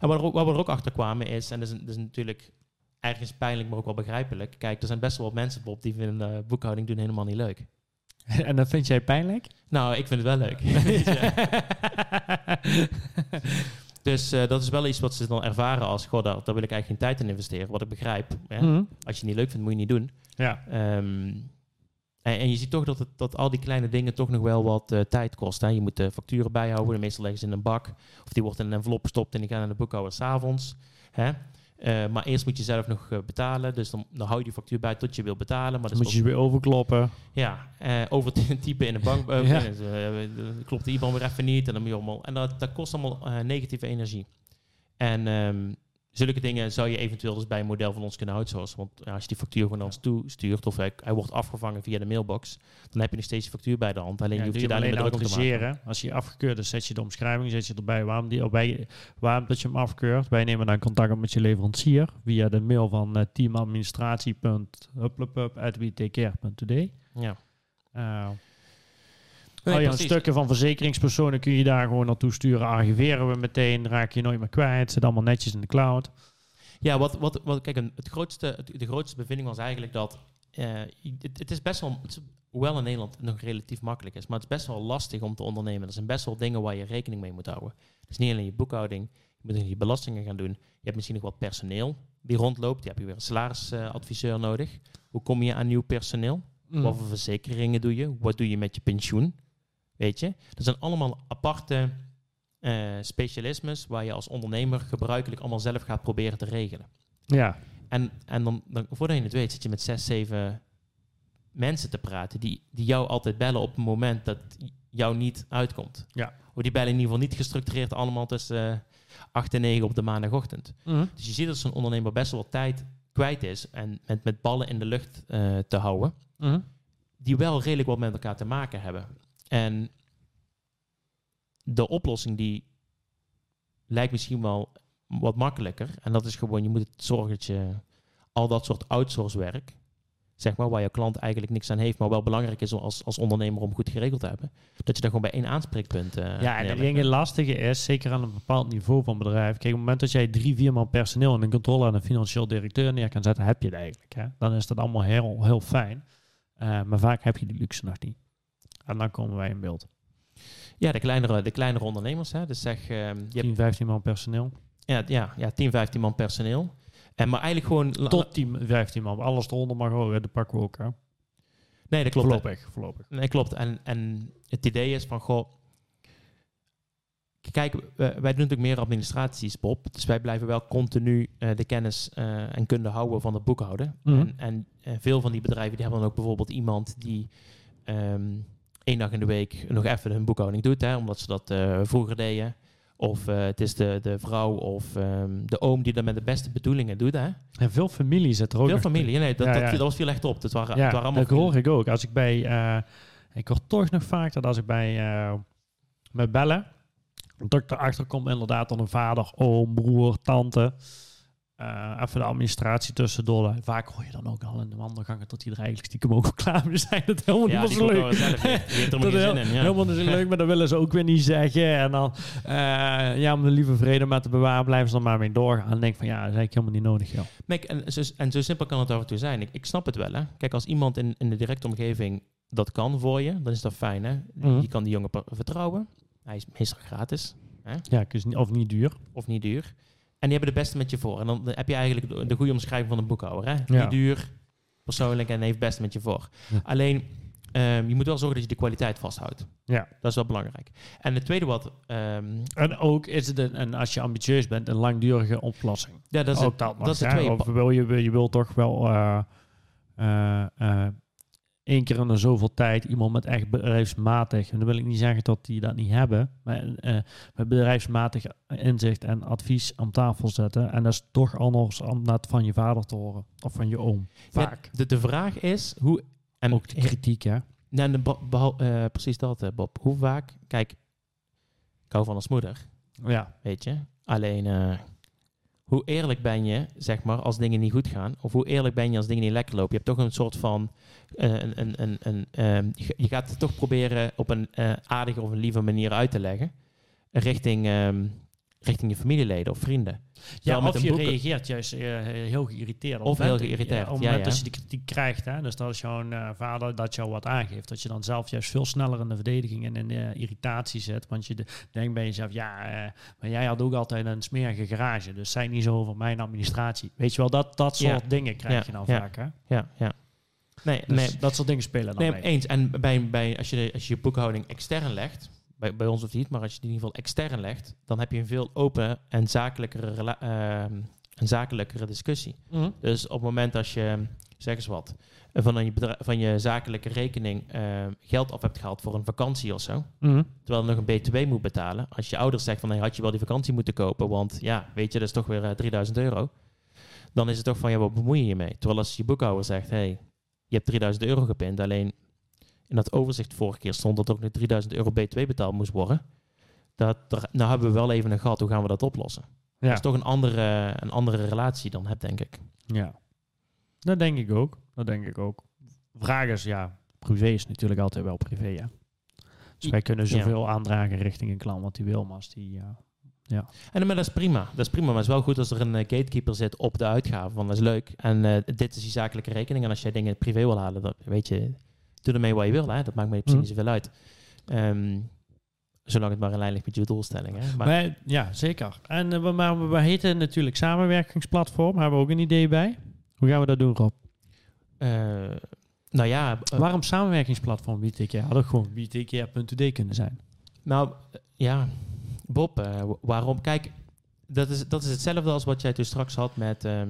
En wat, er wat we er ook achter kwamen is, en dat is, dat is natuurlijk ergens pijnlijk, maar ook wel begrijpelijk. Kijk, er zijn best wel wat mensen, Bob, die vinden eh, boekhouding doen helemaal niet leuk.
en dat vind jij pijnlijk?
Nou, ik vind het wel leuk. dus eh, dat is wel iets wat ze dan ervaren als, goh, daar, daar wil ik eigenlijk geen tijd in investeren. Wat ik begrijp. Hè?
Hm?
Als je het niet leuk vindt, moet je het niet doen.
Ja.
Ehm, en, en je ziet toch dat, het, dat al die kleine dingen toch nog wel wat eh, tijd kosten. Hè? Je moet de facturen bijhouden. Meestal leggen ze in een bak. Of die wordt in een envelop gestopt en die gaan naar de boekhouder s'avonds. Hè? Eh, maar eerst moet je zelf nog eh, betalen. Dus dan, dan hou je die factuur bij tot je wil betalen. Maar
Dan moet je weer overkloppen.
ja, eh, over typen in de bank.
Ja.
klopt de IBAN weer even niet. En, dan moet je allemaal, en dat, dat kost allemaal negatieve energie. En ehm, zulke dingen zou je eventueel dus bij een model van ons kunnen outsourcen. Want als je die factuur gewoon naar ons toestuurt of hij, hij wordt afgevangen via de mailbox, dan heb je nog steeds je factuur bij de hand. Alleen
Ja,
je hoeft
doe
je daar maken.
autoriseren. Als je afgekeurd is, zet je de omschrijving, zet je erbij waarom, die, bij, waarom dat je hem afkeurt. Wij nemen dan contact op met je leverancier via de mail van uh.
Ja.
Uh,
Nee,
al je stukken van verzekeringspersonen kun je daar gewoon naartoe sturen. Archiveren we meteen, raak je nooit meer kwijt. Zit allemaal netjes in de cloud.
Ja, wat, wat, wat, kijk, een- het grootste, de grootste bevinding was eigenlijk dat eh, het, het is best wel, het is- hoewel in Nederland nog relatief makkelijk is, maar het is best wel lastig om te ondernemen. Er zijn best wel dingen waar je rekening mee moet houden. Dus niet alleen je boekhouding, je moet je belastingen gaan doen. Je hebt misschien nog wat personeel die rondloopt. Je hebt weer een salarisadviseur nodig. Hoe kom je aan nieuw personeel?
Mm.
Wat voor verzekeringen doe je? Wat doe je met je pensioen? Weet je? Dat zijn allemaal aparte eh, specialismes waar je als ondernemer gebruikelijk allemaal zelf gaat proberen te regelen.
Ja,
En, en dan, dan, voordat je het weet, zit je met zes, zeven mensen te praten die, die jou altijd bellen op het moment dat jou niet uitkomt.
Ja.
Of die bellen in ieder geval niet gestructureerd allemaal tussen eh, acht en negen op de maandagochtend.
Mm.
Dus je ziet dat zo'n ondernemer best wel wat tijd kwijt is en met, met ballen in de lucht eh, te houden,
Mm.
die wel redelijk wat met elkaar te maken hebben. En de oplossing die lijkt misschien wel wat makkelijker. En dat is gewoon, je moet het zorgen dat je al dat soort outsource werk, zeg maar, waar je klant eigenlijk niks aan heeft, maar wel belangrijk is als, als ondernemer om goed geregeld te hebben, dat je daar gewoon bij één aanspreekpunt eh
Ja, en ik
neerlegt.
denk het lastige is, zeker aan een bepaald niveau van bedrijf. Kijk, op het moment dat jij drie, vier man personeel en een controller en een financieel directeur neer kan zetten, heb je het eigenlijk. Hè? Dan is dat allemaal heel, heel fijn. Eh, maar vaak heb je die luxe nog niet. En dan komen wij in beeld.
Ja, de kleinere, de kleinere ondernemers, hè. dus zeg, ehm, je hebt
10, 15 man personeel.
ja, ja, ja, 10, 15 man personeel. En maar eigenlijk gewoon...
Tot 10, 15 man. Alles eronder mag ook. Dat pakken we ook. Hè?
Nee, dat klopt.
Voorlopig. voorlopig.
Nee, klopt. En, en het idee is van, goh... Kijk, wij doen natuurlijk meer administraties, Bob. Dus wij blijven wel continu eh, de kennis eh, en kunde houden van het boekhouden.
Mhm.
En, en eh, veel van die bedrijven die hebben dan ook bijvoorbeeld iemand die ehm één dag in de week nog even hun boekhouding doet. Hè, omdat ze dat eh, vroeger deden. Of eh, het is de, de vrouw of ehm, de oom die dat met de beste bedoelingen doet. Hè?
En veel familie zit er ook
Veel familie. Nee, dat,
Ja,
dat,
ja.
dat was viel echt op. Het waren,
Ja,
het waren allemaal
dat hoor ik ook. Als ik bij... eh, ik hoor toch nog vaak dat als ik bij... met bellen... Dat ik erachter komt inderdaad dan een vader, oom, broer, tante. Eh, even de administratie tussendoor. Vaak hoor je dan ook al in de wandelgangen dat die er eigenlijk stiekem ook al klaar mee zijn. Dat helemaal
Ja,
niet
komt
leuk.
zelf
Dat heel-
in. Ja.
Helemaal niet leuk, maar dat willen ze ook weer niet zeggen. En dan, eh, ja, om de lieve vrede maar te bewaren, blijven ze dan maar mee doorgaan. En denk van, ja, dat is eigenlijk helemaal niet nodig, joh.
En, zo, en zo simpel kan het af en toe zijn. Ik, ik snap het wel, hè. Kijk, als iemand in, in de directe omgeving dat kan voor je, dan is dat fijn, hè.
Mhm.
Je kan die jongen vertrouwen. Hij is meestal gratis
Ja, ik is niet, of niet duur.
of niet duur. En die hebben de beste met je voor. En dan heb je eigenlijk de, de goede omschrijving van een boekhouder, hè.
Ja.
Niet duur, persoonlijk en heeft het beste met je voor.
Ja.
Alleen, ehm, je moet wel zorgen dat je de kwaliteit vasthoudt.
Ja.
Dat is wel belangrijk. En het tweede wat... ehm,
En ook is het, een, en als je ambitieus bent, een langdurige oplossing.
ja, dat is,
ook
het,
dat,
dat is
hè.
tweede.
Of wil je, je wil toch wel eh, eh, eh, één keer in de zoveel tijd iemand met echt bedrijfsmatig, en dan wil ik niet zeggen dat die dat niet hebben, maar eh, met bedrijfsmatig inzicht en advies aan tafel zetten. En dat is toch anders om dat van je vader te horen of van je oom. Vaak.
Ja, de, de vraag is hoe... En
ook de kritiek, hè?
Nee, en de behal- eh, precies dat, eh, Bob. Hoe vaak... Kijk, ik hou van als moeder,
Ja.
weet je. Alleen, eh, hoe eerlijk ben je, zeg maar, als dingen niet goed gaan? Of hoe eerlijk ben je als dingen niet lekker lopen? Je hebt toch een soort van... eh, een, een, een, een, ehm, je, gaat het toch proberen op een eh, aardige of een lieve manier uit te leggen. Richting, ehm, richting je familieleden of vrienden.
Ja, of je
boeken-
reageert juist eh, heel geïrriteerd.
Of heel geïrriteerd,
Ja, op het
ja,
moment
ja.
dat je die kritiek krijgt, hè, dus dat is jouw eh, vader dat jou wat aangeeft. Dat je dan zelf juist veel sneller in de verdediging en in de irritatie zit. Want je de- denkt bij jezelf, ja, eh, maar jij had ook altijd een smerige garage. Dus zij niet zo over mijn administratie. Weet je wel, dat, dat soort dingen krijg je dan vaak. Hè?
Ja, ja. Nee,
Dus
nee,
dat soort dingen spelen dan
Nee,
mee.
eens. En bij, bij, als, je de, als je je boekhouding extern legt, bij, bij ons of niet, maar als je die in ieder geval extern legt, dan heb je een veel open en zakelijkere, ehm, een zakelijkere discussie.
Mhm.
Dus op het moment als je, zeg eens wat, van je, van je zakelijke rekening ehm, geld af hebt gehaald voor een vakantie of zo,
Mhm.
terwijl je nog een BTW moet betalen, als je ouders zegt van, hey, had je wel die vakantie moeten kopen, want ja, weet je, dat is toch weer eh, 3000 euro, dan is het toch van, ja, wat bemoei je je mee? Terwijl als je boekhouder zegt, hey, je hebt 3000 euro gepind, alleen in dat overzicht vorige keer stond dat ook nog 3000 euro BTW betaald moest worden. Dat, er- nou hebben we wel even een gat, hoe gaan we dat oplossen?
Ja.
Dat is toch een andere, een andere relatie dan heb, denk ik.
Ja, dat denk ik ook. Dat denk ik ook. Vraag is, ja, privé is natuurlijk altijd wel privé, hè. Dus wij kunnen
ja.
zoveel aandragen richting een klant wat hij wil, maar als die... ja
En maar dat is prima. Dat is prima. Maar het is wel goed als er een eh, gatekeeper zit op de uitgaven. Want dat is leuk. En eh, dit is die zakelijke rekening. En als jij dingen privé wil halen, dan weet je, doe ermee wat je wil. Hè? Dat maakt mij precies
Mm.
niet zoveel uit. Ehm, zolang het maar in lijn ligt met je doelstelling. Hè? Maar,
ja, zeker. En eh, we, maar we, heten natuurlijk samenwerkingsplatform. Daar hebben we ook een idee bij. Hoe gaan we dat doen, Rob?
eh, nou ja, eh,
Waarom samenwerkingsplatform BTK? Had ook gewoon btk.today kunnen zijn.
Nou, ja, Bob, wa- waarom? Kijk, dat is, dat is hetzelfde als wat jij toen straks had met, ehm,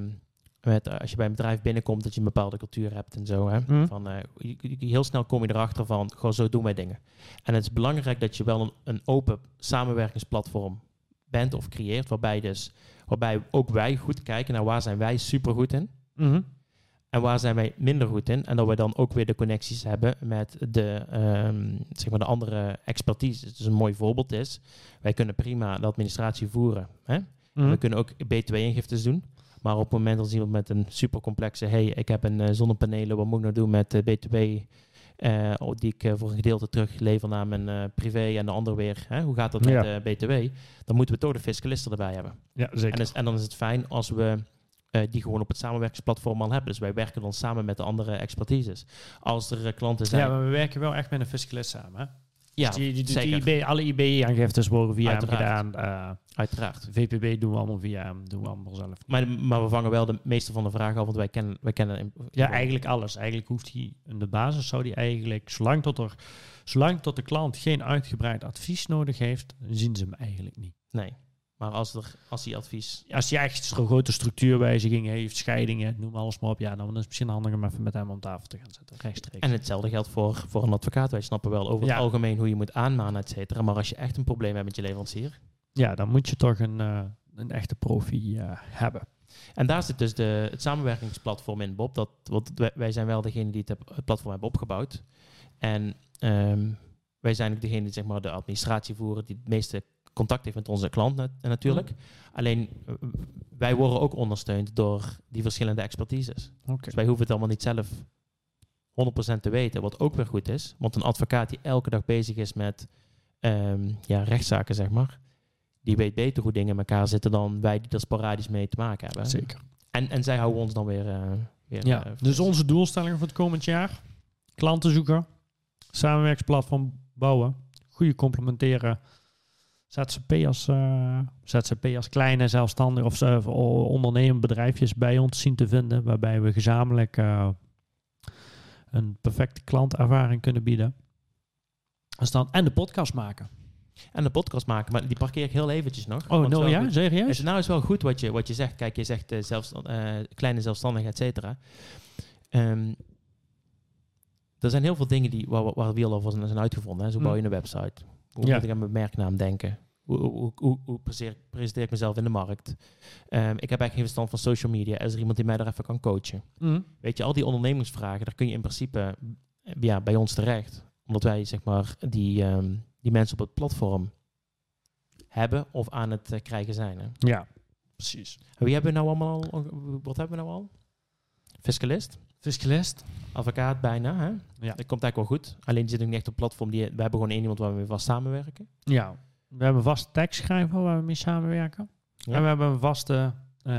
met eh, als je bij een bedrijf binnenkomt, dat je een bepaalde cultuur hebt en zo. Hè?
Mhm.
Van, eh, heel snel kom je erachter van, gewoon zo doen wij dingen. En het is belangrijk dat je wel een, een open samenwerkingsplatform bent of creëert, waarbij, dus, waarbij ook wij goed kijken naar waar zijn wij supergoed in.
Mhm.
En waar zijn wij minder goed in? En dat we dan ook weer de connecties hebben met de, ehm, zeg maar de andere expertise. Dus een mooi voorbeeld is, wij kunnen prima de administratie voeren. Hè?
Mhm.
We kunnen ook BTW-ingiftes doen. Maar op het moment als iemand met een supercomplexe... hey, ik heb een eh, zonnepanelen, wat moet ik nou doen met de BTW... eh, oh, die ik eh, voor een gedeelte teruglever naar mijn eh, privé en de ander weer. Hè? Hoe gaat dat met
Ja.
de BTW? Dan moeten we toch de fiscalisten erbij hebben.
Ja,
En,
zeker.
dus- en dan is het fijn als we eh, die gewoon op het samenwerkingsplatform al hebben. Dus wij werken dan samen met de andere expertises. Als er eh, klanten zijn...
Ja, maar we werken wel echt met een fiscalist samen. Hè?
Ja,
Dus die, die, die,
zeker.
IB, alle IB-aangiftes worden via hem gedaan. eh,
uiteraard.
VPB doen we allemaal via hem, doen we allemaal zelf.
Maar, maar we vangen wel de meeste van de vragen af, want wij kennen... Wij kennen
Ja, eigenlijk alles. Eigenlijk hoeft hij in de basis zou hij eigenlijk, zolang tot, er, zolang tot de klant geen uitgebreid advies nodig heeft, zien ze hem eigenlijk niet.
Nee. Maar als, er, als die advies...
Als hij echt zo'n grote structuurwijzigingen heeft, scheidingen, noem alles maar op, ja, dan is het misschien handig om even met hem om tafel te gaan zitten, rechtstreeks.
En hetzelfde geldt voor, voor een advocaat. Wij snappen wel over
Ja.
het algemeen hoe je moet aanmanen, et cetera. Maar als je echt een probleem hebt met je leverancier...
ja, dan moet je toch een, eh, een echte profi eh, hebben.
En daar zit dus de, het samenwerkingsplatform in, Bob. Dat, want wij, zijn wel degene die het platform hebben opgebouwd. En ehm, wij zijn ook degene die zeg maar, de administratie voeren, die het meeste contact heeft met onze klant nat- natuurlijk. Alleen eh, wij worden ook ondersteund door die verschillende expertises. Dus wij hoeven het allemaal niet zelf 100% te weten, wat ook weer goed is. Want een advocaat die elke dag bezig is met ehm, ja, rechtszaken, zeg maar, die weet beter hoe dingen in elkaar zitten dan wij die er sporadisch mee te maken hebben.
Zeker.
En, en zij houden ons dan weer. eh, weer
Ja,
eh,
dus onze doelstellingen voor het komend jaar. Klanten zoeken. Samenwerksplatform bouwen. Goede complementeren. ZZP'ers, eh ZZP'ers, kleine zelfstandige of uh, ondernemende bedrijfjes bij ons zien te vinden. Waarbij we gezamenlijk eh, een perfecte klantervaring kunnen bieden. Dus dan, en de podcast maken.
En de podcast maken, maar die parkeer ik heel eventjes nog.
Oh,
Want
no,
wel
ja? Serieus?
Is het nou is wel goed wat je, wat je zegt. Kijk, je zegt zelfs, kleine zelfstandigen, et cetera. Ehm, er zijn heel veel dingen die, waar, waar wiel over zijn uitgevonden. Hè. Zo bouw je een website. Hoe
Ja.
moet ik aan mijn merknaam denken? Hoe, hoe, hoe, hoe presenteer, ik mezelf in de markt? Ehm, ik heb eigenlijk geen verstand van social media. Is er iemand die mij daar even kan coachen?
Mhm.
Weet je, al die ondernemingsvragen, daar kun je in principe ja, bij ons terecht. Omdat wij, zeg maar, die, ehm, die mensen op het platform hebben of aan het eh, krijgen zijn. Hè.
Ja, precies.
En Wie hebben we nou allemaal al? Wat hebben we nou al? Fiscalist,
Fiscalist.
advocaat bijna. Hè?
Ja.
Dat komt eigenlijk wel goed. Alleen die zit ook niet echt op platform. Die, we hebben gewoon één iemand waar we mee vast samenwerken.
Ja, we hebben een vaste tekstschrijver waar we mee samenwerken.
Ja.
En we hebben een vaste, eh,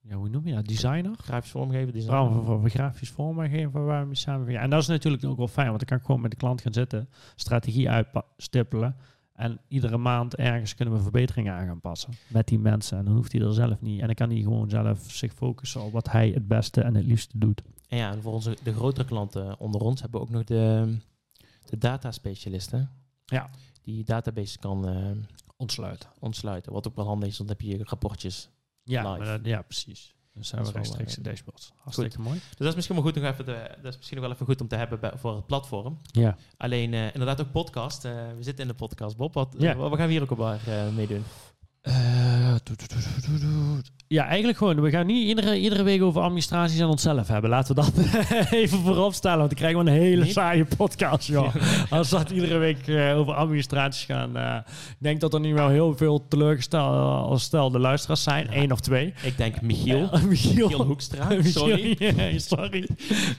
ja, hoe noem je dat, designer?
Grafisch vormgeven. Die
Trouwens, voor, voor grafisch vormgeven waar we mee samenwerken. En dat is natuurlijk ook wel fijn, want dan kan ik gewoon met de klant gaan zitten, strategie uitstippelen. En iedere maand ergens kunnen we verbeteringen aan gaan passen met die mensen. En dan hoeft hij er zelf niet. En dan kan hij gewoon zelf zich focussen op wat hij het beste en het liefste doet.
En ja, en voor onze, de grotere klanten onder ons hebben we ook nog de, de data specialisten.
Ja.
Die database kan eh,
Ontsluiten.
ontsluiten. Wat ook wel handig is, want dan heb je rapportjes.
Ja, dat- ja precies. Dus hebben we rechtstreeks
eh,
de dashboards. Hartstikke mooi.
Dus dat is misschien wel goed nog even de, dat is misschien nog wel even goed om te hebben bij, voor het platform.
Ja.
Alleen eh, inderdaad ook podcast. Eh, we zitten in de podcast, Bob. Wat,
Ja.
wat gaan we hier ook op uh,
Eh. Ja, eigenlijk gewoon. We gaan niet iedere, iedere week over administraties aan onszelf hebben. Laten we dat even voorop stellen. Want dan krijgen we een hele
Nee.
saaie podcast, joh. Als we dat iedere week eh, over administraties gaan. eh, ik denk dat er nu wel heel veel teleurgestelde luisteraars zijn.
Ja.
Eén of twee.
Ik denk Michiel.
Eh, Michiel.
Michiel Hoekstra. Sorry.
sorry.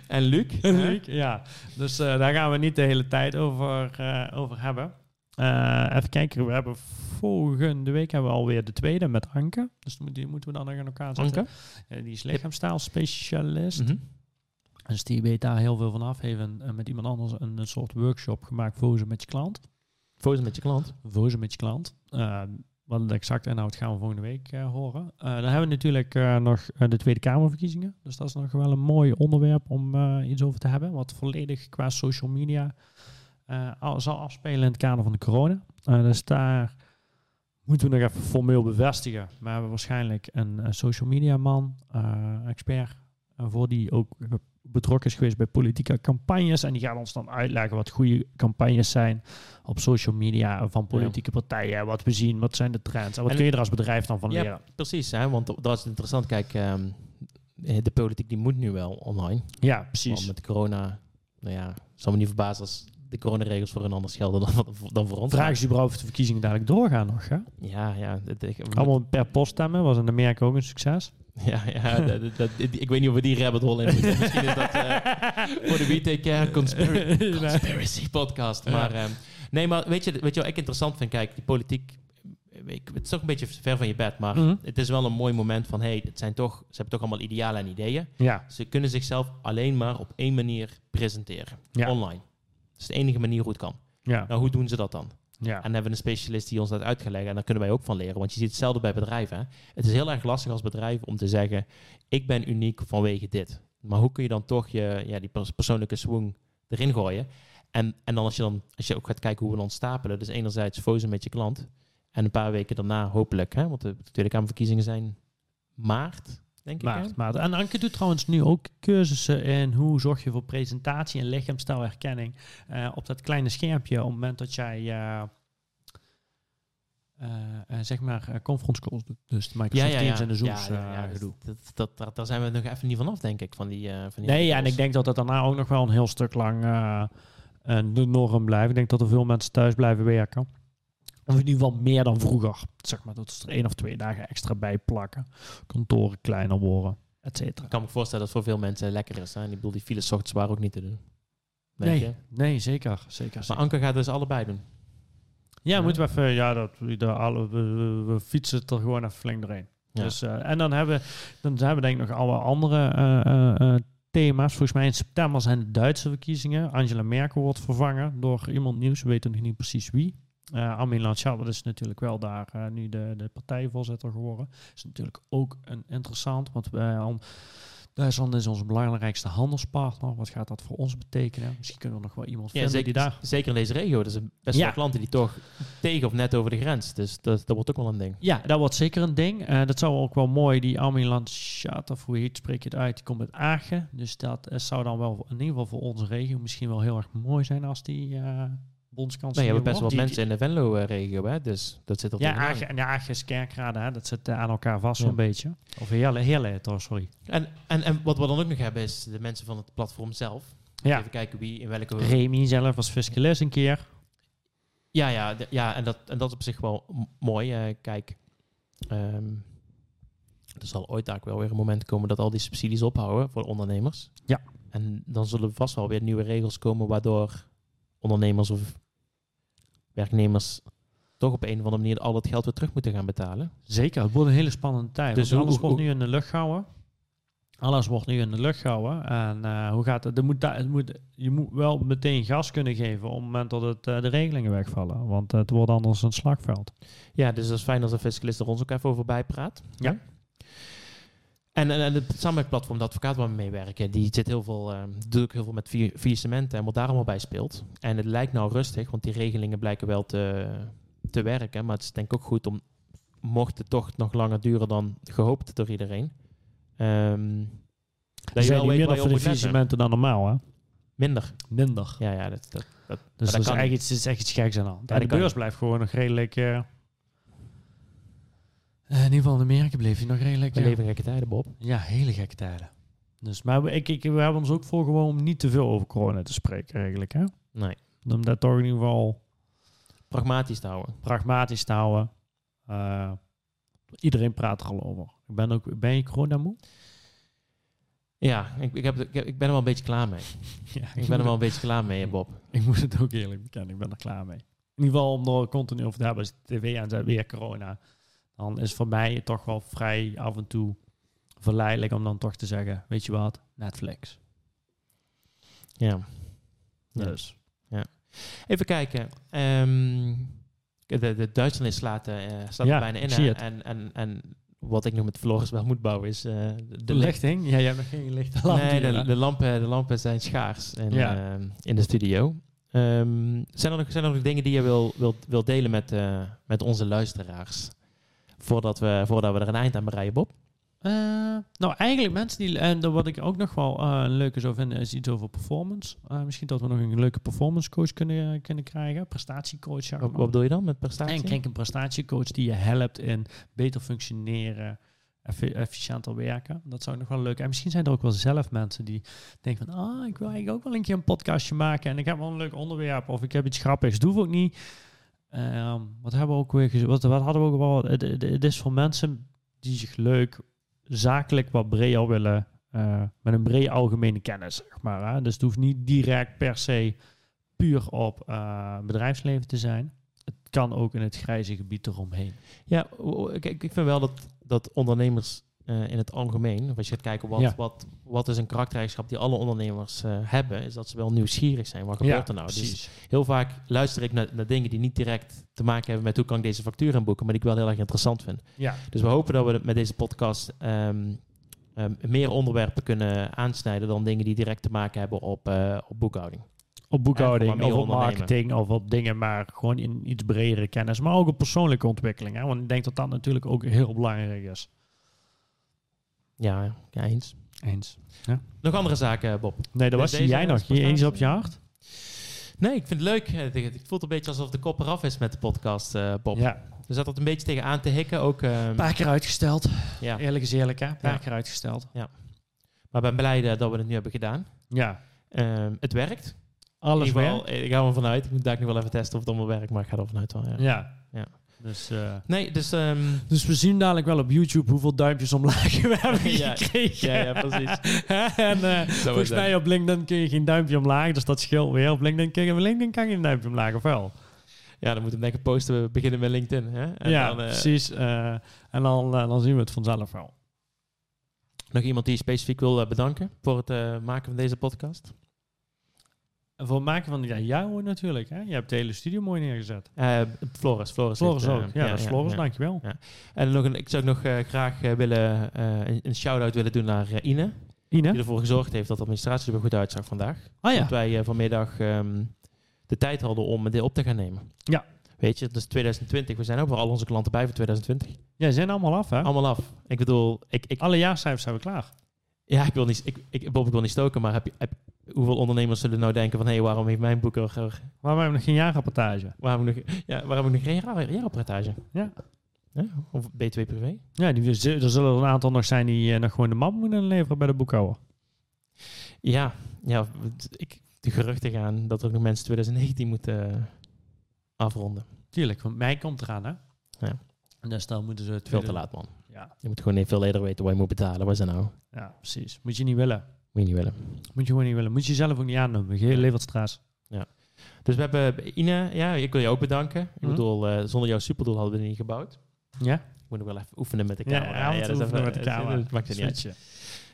En Luc.
En? Luc, ja. Dus eh, daar gaan we niet de hele tijd over, eh, over hebben. Eh, even kijken, we hebben volgende week hebben we alweer de tweede met Anke. Dus die moet- die moeten we dan nog aan elkaar zetten.
Anke.
Die is lichaamstaalspecialist.
Mhm.
Dus die weet daar heel veel van af. Heeft een- eh, met iemand anders een, een soort workshop gemaakt voor ze met je klant.
Fozen met je klant.
Voor ze met je klant. Eh, wat de exacte inhoud gaan we volgende week horen. Dan hebben we natuurlijk nog de Tweede Kamerverkiezingen. Dus dat is nog wel een mooi onderwerp om iets over te hebben. Wat volledig qua social media zal afspelen in het kader van de corona. Eh, dus daar moeten we nog even formeel bevestigen. Maar we hebben waarschijnlijk een, eh, social media man, eh, expert, eh, voor die ook eh, betrokken is geweest bij politieke campagnes. En die gaat ons dan uitleggen wat goede campagnes zijn op social media van politieke partijen. Wat we zien, wat zijn de trends. En wat
En-
kun je er als bedrijf dan van
Ja,
leren?
Precies, hè? want dat is interessant. Kijk, ehm, de politiek die moet nu wel online.
Ja,
Want
precies.
met corona, nou ja, zal me niet verbazen als de coronaregels voor hun anders gelden dan, dan voor ons.
Vraag is überhaupt of de verkiezingen dadelijk doorgaan nog. Hè?
Ja, ja. Dat, ik,
Allemaal per post stemmen, was in Amerika ook een succes.
Ja, ja dat, ik weet niet of we die rabbit hole in moeten. Misschien is dat eh, voor de Care conspiracy, conspiracy podcast. Maar, ehm, nee, maar weet je, weet je wat ik interessant vind? Kijk, die politiek, eh, ik, het is toch een beetje ver van je bed. Maar
Mhm.
het is wel een mooi moment van, hey, het zijn toch, ze hebben toch allemaal idealen en ideeën.
Ja,
Ze kunnen zichzelf alleen maar op één manier presenteren.
Ja.
Online. Is de enige manier hoe het kan.
ja,
Nou, hoe doen ze dat dan?
ja.
En dan hebben we een specialist die ons dat uit gaat leggen. En daar kunnen wij ook van leren. Want je ziet hetzelfde bij bedrijven. Hè? Het is heel erg lastig als bedrijf om te zeggen... ik ben uniek vanwege dit. Maar hoe kun je dan toch je, ja, die pers- persoonlijke swing erin gooien? En, en dan als je, dan als je ook gaat kijken hoe we dan stapelen... dus enerzijds fozen met je klant... en een paar weken daarna hopelijk... Hè, want de Tweede Kamerverkiezingen zijn maart, denk ik.
Maart. En Anke doet trouwens nu ook cursussen in hoe zorg je voor presentatie en lichaamstaalherkenning eh, op dat kleine schermpje op het moment dat jij eh, eh, zeg maar conference calls doet. Dus de Microsoft Teams en de Zooms
Ja, ja, ja, dat- dat, dat, daar- zijn we nog even niet vanaf, denk ik, van die, van die
Nee, ja, en ik denk dat dat daarna ook nog wel een heel stuk lang de norm blijft. Ik denk dat er veel mensen thuis blijven werken. In ieder geval meer dan vroeger. Zeg maar dat ze er één of twee dagen extra bij plakken. Kantoren kleiner worden, et cetera.
Ik kan me voorstellen dat het voor veel mensen lekker is. Hè? Ik bedoel, die files ochtends waren ook niet te doen.
Nee,
je?
nee, zeker. zeker,
Maar
zeker.
Anke gaat dus allebei doen.
Ja,
Ja.
moeten we even... Ja, dat, we, de alle, we, we- we fietsen het er gewoon even flink doorheen.
Ja.
Dus, eh, en dan hebben, dan hebben we denk ik nog alle andere eh, eh, thema's. Volgens mij in september zijn de Duitse verkiezingen. Angela Merkel wordt vervangen door iemand nieuws. We weten nog niet precies wie. Eh Armin Laschet dat is natuurlijk wel daar eh, nu de, de partijvoorzitter geworden. is natuurlijk ook een interessant, want wij, al- Duitsland is onze belangrijkste handelspartner. Wat gaat dat voor ons betekenen? Misschien kunnen we nog wel iemand
Ja,
vinden
zeker,
die daar...
zeker in deze regio. Er zijn best
Ja.
wel klanten die toch tegen of net over de grens. Dus dat, dat wordt ook wel een ding.
Ja, dat wordt zeker een ding. Eh, dat zou ook wel mooi. Die Armin Laschet, of hoe heet, spreek je het uit, die komt uit Aachen. Dus dat eh, zou dan wel in ieder geval voor onze regio misschien wel heel erg mooi zijn als die eh bondskanselier
Nee, je hebt best wel mensen in de Venlo-regio, hè? Dus dat zit er
Ja, en ja, Kerkrade, hè, dat zit eh, aan elkaar vast
Ja.
zo'n beetje. Of Heerlen, toch, sorry.
En, en, en wat we dan ook nog hebben is de mensen van het platform zelf.
Ja,
Even kijken wie in welke...
Remy zelf als fiscalist een keer.
Ja, ja, ja en, dat, en dat is op zich wel mooi. Eh, kijk, ehm, er zal ooit daar wel weer een moment komen dat al die subsidies ophouden voor ondernemers.
Ja.
En dan zullen vast wel weer nieuwe regels komen waardoor ondernemers of werknemers toch op een of andere manier al dat geld weer terug moeten gaan betalen.
Zeker, het wordt een hele spannende tijd.
Dus
alles wordt nu in de lucht gehouden. Alles wordt nu in de lucht gehouden. En eh, hoe gaat het? Er moet, daar- het moet, je moet wel meteen gas kunnen geven op het moment dat het, eh, de regelingen wegvallen. Want het wordt anders een slagveld.
Ja, dus dat is fijn als de fiscalist er ons ook even over bijpraat.
Ja.
En, en, en het samenwerkplatform, de advocaat waar we meewerken, die zit heel veel, ehm doet ook heel veel met faillissementen en wat daar allemaal bij speelt. En het lijkt nou rustig, want die regelingen blijken wel te, te werken. Maar het is denk ik ook goed om, mocht het toch nog langer duren dan gehoopt door iedereen, ehm dat je wel weet
minder voor de faillissementen dan normaal, hè?
Minder.
Minder.
Ja, ja, dat, dat, dat,
Dus
dat
is, eigenlijk iets, is echt iets geks aan
dat
de beurs blijft gewoon nog redelijk... eh, eh, in ieder geval in Amerika bleef hij nog redelijk...
we
ja.
leven gekke tijden, Bob.
Ja, hele gekke tijden. Dus, maar we, ik, ik, we hebben ons ook voorgenomen om niet te veel over corona te spreken eigenlijk. Hè?
Nee.
Om dat toch in ieder geval
Pragmatisch te houden.
pragmatisch te houden. Eh, iedereen praat er al over. Ik ben, ook, ben je corona moe?
Ja, ik, ik, heb, ik, heb- ik ben er wel een beetje klaar mee.
Ja,
Ik ben er wel een beetje klaar mee, Bob.
Ik moet het ook eerlijk bekennen, ik ben er klaar mee. In ieder geval om er continu over te hebben, als de tv aan zet, weer corona. Dan is voor mij toch wel vrij af en toe verleidelijk om dan toch te zeggen, weet je wat, Netflix.
Ja. Ja.
Dus.
Even kijken. Ehm, de, de Duitsland slaat, eh, staat
Ja,
er bijna in. hè? En, en, en wat ik nog met Floris wel moet bouwen is eh, de,
De lichting? Ja, jij hebt nog geen lichte lamp.
Nee, de, de, lampen, de lampen zijn schaars in,
Ja.
ehm, in de studio. Ehm, zijn, er nog, zijn er nog dingen die je wil, wil, wil delen met, eh, met onze luisteraars? Voordat we, voordat we er een eind aan bereiden, Bob?
Eh, nou, eigenlijk mensen die... En wat ik ook nog wel eh, een leuke zou vinden, is iets over performance. Eh, misschien dat we nog een leuke performance coach kunnen, kunnen krijgen. Prestatiecoach, zeg
Wat,
maar.
wat bedoel je dan met prestatie?
En krijg een prestatiecoach die je helpt in beter functioneren, effi- efficiënter werken. Dat zou nog wel leuk. En misschien zijn er ook wel zelf mensen die denken van, ah, ik wil eigenlijk ook wel een keer een podcastje maken en ik heb wel een leuk onderwerp of ik heb iets grappigs. Doe ook niet. Ehm, wat hebben we ook weer? Wat, wat hadden we ook wel? Het, is voor mensen die zich leuk, zakelijk wat breder willen, eh, met een brede algemene kennis, zeg maar. Hè? Dus het hoeft niet direct per se puur op eh, bedrijfsleven te zijn het kan ook in het grijze gebied eromheen.
Ja, ik, ik vind wel dat, dat ondernemers eh, in het algemeen, of als je gaat kijken wat,
Ja.
wat, wat is een karaktereigenschap die alle ondernemers eh, hebben, is dat ze wel nieuwsgierig zijn. Wat gebeurt er nou? Dus heel vaak luister ik naar, naar dingen die niet direct te maken hebben met hoe kan ik deze factuur inboeken, maar die ik wel heel erg interessant vind.
ja.
Dus we hopen dat we met deze podcast ehm, ehm, meer onderwerpen kunnen aansnijden dan dingen die direct te maken hebben op, eh, op boekhouding.
Op boekhouding, of op marketing, of op dingen, maar gewoon in iets bredere kennis. Maar ook op persoonlijke ontwikkeling. Hè? Want ik denk dat dat natuurlijk ook heel belangrijk is.
Ja, ja, eens.
Eens.
Nog andere zaken, Bob?
Nee, dat was
Deze
jij nog. Je eens op je hart?
Nee, ik vind het leuk. Het het voelt een beetje alsof de kop eraf is met de podcast, eh, Bob.
Ja.
Er zat dat een beetje tegenaan te hikken. Ook, ehm,
Een paar keer uitgesteld.
ja.
Eerlijk is eerlijk, hè? Een paar
Ja.
keer uitgesteld.
Maar ik ben blij eh, dat we het nu hebben gedaan.
Ja.
Ehm, het werkt.
Alles
eh, Ik ga ervan uit. Ik moet daar nog wel even testen of het allemaal werkt, maar ik ga er vanuit wel. Ja.
Ja.
ja.
Dus, eh,
Nee, dus... ehm,
dus we zien dadelijk wel op YouTube hoeveel duimpjes omlaag we hebben
Ja,
gekregen.
ja, ja, precies.
en
is
volgens mij op LinkedIn kun je geen duimpje omlaag, dus dat scheelt weer. Op LinkedIn, kun je, op LinkedIn kan je een duimpje omlaag, of wel?
Ja, dan moeten we denk ik posten. We beginnen met LinkedIn. Hè? En
ja,
dan, eh,
precies. eh, en dan, dan zien we het vanzelf wel.
Nog iemand die specifiek wil bedanken voor het eh, maken van deze podcast?
En voor het maken van ja, jou natuurlijk. Hè? Je hebt de hele studio mooi neergezet.
Eh, Floris. Floris,
Floris ook.
eh,
Ja, is Floris,
ja.
dankjewel.
En nog een, ik zou nog eh, graag willen, een, een shout-out willen doen naar Ine.
Ine?
Die ervoor gezorgd heeft dat de administratie er goed uitzag vandaag.
Ah ja.
Dat wij vanmiddag ehm, de tijd hadden om dit op te gaan nemen.
Ja.
Weet je, is 2020. We zijn ook voor al onze klanten bij voor 2020.
Ja, zijn allemaal af, hè?
Allemaal af. Ik bedoel, ik, ik,
Alle jaarcijfers zijn we klaar.
Ja, ik wil niet, ik, ik, Bob, ik wil niet stoken, maar heb heb, hoeveel ondernemers zullen nou denken van, hé, hey, waarom heeft mijn boeker, er-
Maar we hebben nog geen jaarrapportage.
waarom nog, ja, waarom heb ik nog geen jaar- jaarrapportage?
Ja.
Ja, Of B2 privé?
Ja, die, er zullen er een aantal nog zijn die eh, nog gewoon de map moeten leveren bij de boekhouder.
Ja, ja ik, de geruchten gaan dat er ook nog mensen 2019 moeten eh, afronden.
Tuurlijk, want mij komt eraan, hè?
Ja.
En dus dan moeten ze...
Veel te laat, man.
Ja,
Je moet gewoon even veel eerder weten wat je moet betalen. Wat is dat nou? Moet
ja, precies. Moet je niet willen.
je niet willen.
Moet je gewoon niet willen. Moet je zelf ook niet aannemen. Je levert stress.
Dus we hebben Ine, ja, ik wil je ook bedanken. Ik
Mhm.
bedoel, eh, zonder jouw superdoel hadden we het niet gebouwd.
Ja?
Ik moet nog wel even oefenen met de
Ja,
camera.
ja,
dat is
oefenen
even-
met de camera.
Dat maakt het niet uit.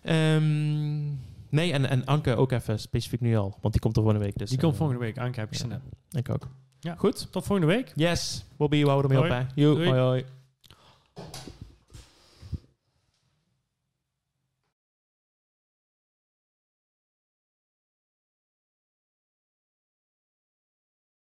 Ehm, nee, en, en Anke ook even specifiek nu al, want die komt er volgende week. Dus,
Die komt volgende week. Anke heb ik
ja.
zin in.
Ik ook.
Ja.
Goed.
Tot volgende week.
Yes, Bobby, we houden ermee op. Hè. Hoi hoi.